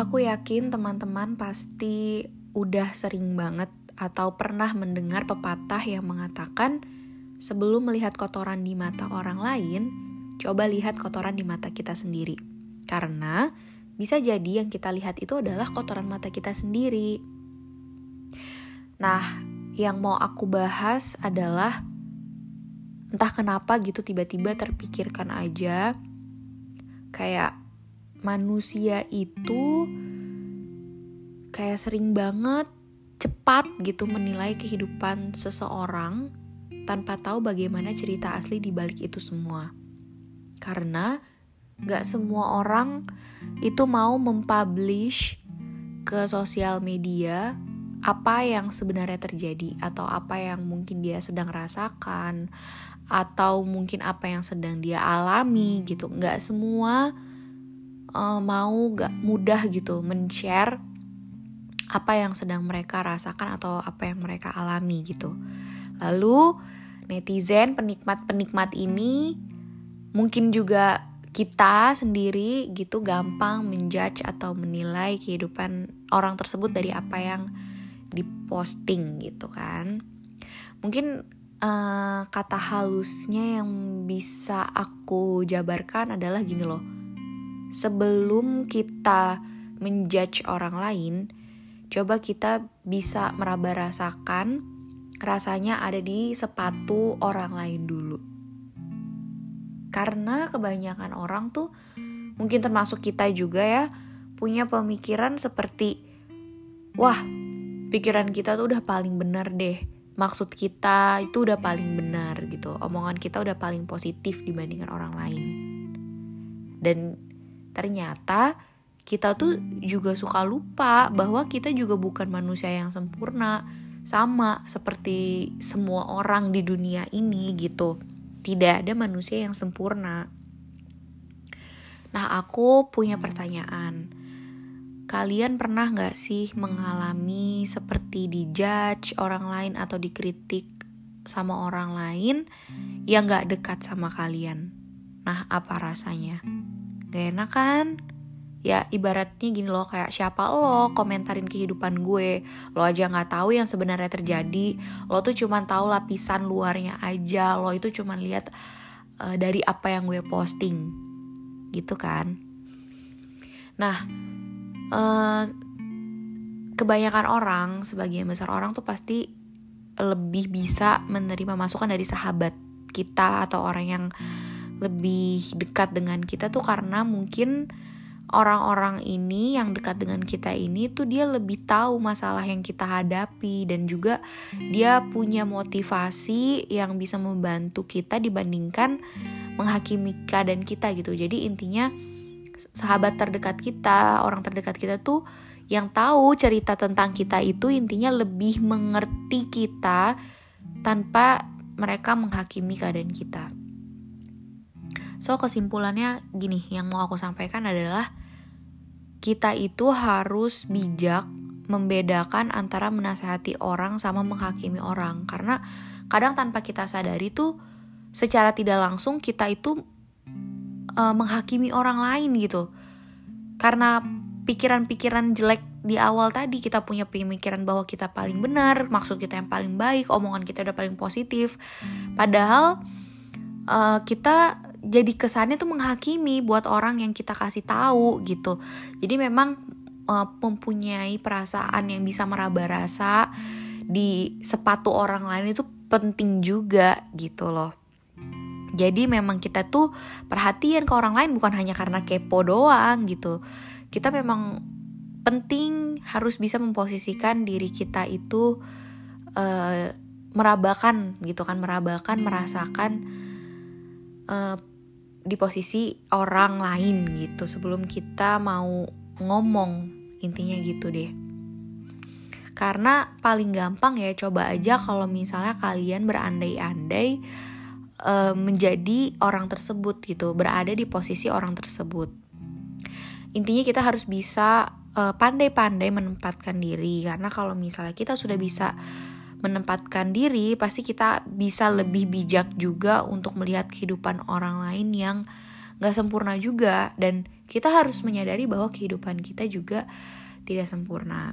Aku yakin teman-teman pasti udah sering banget atau pernah mendengar pepatah yang mengatakan sebelum melihat kotoran di mata orang lain, coba lihat kotoran di mata kita sendiri. Karena bisa jadi yang kita lihat itu adalah kotoran mata kita sendiri. Nah, yang mau aku bahas adalah entah kenapa gitu tiba-tiba terpikirkan aja kayak manusia itu kayak sering banget cepat gitu menilai kehidupan seseorang tanpa tahu bagaimana cerita asli di balik itu semua. Karena gak semua orang itu mau mempublish ke sosial media apa yang sebenarnya terjadi atau apa yang mungkin dia sedang rasakan atau mungkin apa yang sedang dia alami gitu nggak semua uh, mau gak mudah gitu men-share apa yang sedang mereka rasakan atau apa yang mereka alami gitu. Lalu netizen penikmat-penikmat ini mungkin juga kita sendiri gitu gampang menjudge atau menilai kehidupan orang tersebut dari apa yang diposting gitu kan. Mungkin uh, kata halusnya yang bisa aku jabarkan adalah gini loh sebelum kita menjudge orang lain, coba kita bisa meraba rasakan rasanya ada di sepatu orang lain dulu. Karena kebanyakan orang tuh mungkin termasuk kita juga ya punya pemikiran seperti wah, pikiran kita tuh udah paling benar deh. Maksud kita itu udah paling benar gitu. Omongan kita udah paling positif dibandingkan orang lain. Dan ternyata kita tuh juga suka lupa bahwa kita juga bukan manusia yang sempurna sama seperti semua orang di dunia ini gitu. Tidak ada manusia yang sempurna. Nah aku punya pertanyaan. Kalian pernah gak sih mengalami seperti dijudge orang lain atau dikritik sama orang lain yang gak dekat sama kalian? Nah apa rasanya Gak enak kan? Ya ibaratnya gini loh kayak siapa lo komentarin kehidupan gue? Lo aja gak tahu yang sebenarnya terjadi. Lo tuh cuman tahu lapisan luarnya aja. Lo itu cuman lihat uh, dari apa yang gue posting. Gitu kan? Nah uh, Kebanyakan orang Sebagian besar orang tuh pasti Lebih bisa menerima masukan dari sahabat kita Atau orang yang lebih dekat dengan kita tuh karena mungkin orang-orang ini yang dekat dengan kita ini tuh dia lebih tahu masalah yang kita hadapi dan juga dia punya motivasi yang bisa membantu kita dibandingkan menghakimi keadaan kita gitu. Jadi intinya sahabat terdekat kita, orang terdekat kita tuh yang tahu cerita tentang kita itu intinya lebih mengerti kita tanpa mereka menghakimi keadaan kita. So kesimpulannya gini, yang mau aku sampaikan adalah kita itu harus bijak membedakan antara menasehati orang sama menghakimi orang. Karena kadang tanpa kita sadari tuh secara tidak langsung kita itu uh, menghakimi orang lain gitu. Karena pikiran-pikiran jelek di awal tadi kita punya pemikiran bahwa kita paling benar maksud kita yang paling baik omongan kita udah paling positif. Padahal uh, kita jadi kesannya tuh menghakimi buat orang yang kita kasih tahu gitu. Jadi memang uh, mempunyai perasaan yang bisa meraba rasa di sepatu orang lain itu penting juga gitu loh. Jadi memang kita tuh perhatian ke orang lain bukan hanya karena kepo doang gitu. Kita memang penting harus bisa memposisikan diri kita itu uh, merabakan gitu kan merabakan merasakan uh, di posisi orang lain gitu sebelum kita mau ngomong intinya gitu deh. Karena paling gampang ya coba aja kalau misalnya kalian berandai-andai uh, menjadi orang tersebut gitu berada di posisi orang tersebut. Intinya kita harus bisa pandai pandai-pandai menempatkan diri karena kalau misalnya kita sudah bisa menempatkan diri, pasti kita bisa lebih bijak juga untuk melihat kehidupan orang lain yang gak sempurna juga dan kita harus menyadari bahwa kehidupan kita juga tidak sempurna.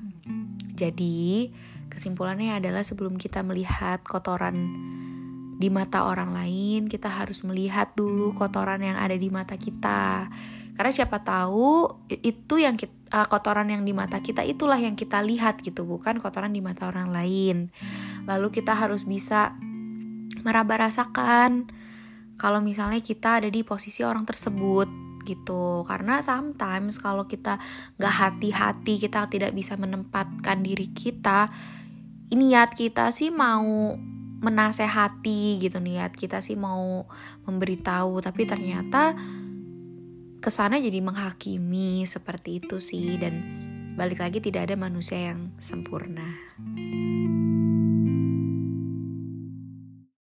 Jadi, kesimpulannya adalah sebelum kita melihat kotoran di mata orang lain, kita harus melihat dulu kotoran yang ada di mata kita. Karena siapa tahu itu yang kita, uh, kotoran yang di mata kita itulah yang kita lihat gitu, bukan kotoran di mata orang lain. Lalu kita harus bisa meraba rasakan kalau misalnya kita ada di posisi orang tersebut gitu karena sometimes kalau kita nggak hati-hati kita tidak bisa menempatkan diri kita niat kita sih mau menasehati gitu niat kita sih mau memberitahu tapi ternyata ke sana jadi menghakimi seperti itu sih dan balik lagi tidak ada manusia yang sempurna.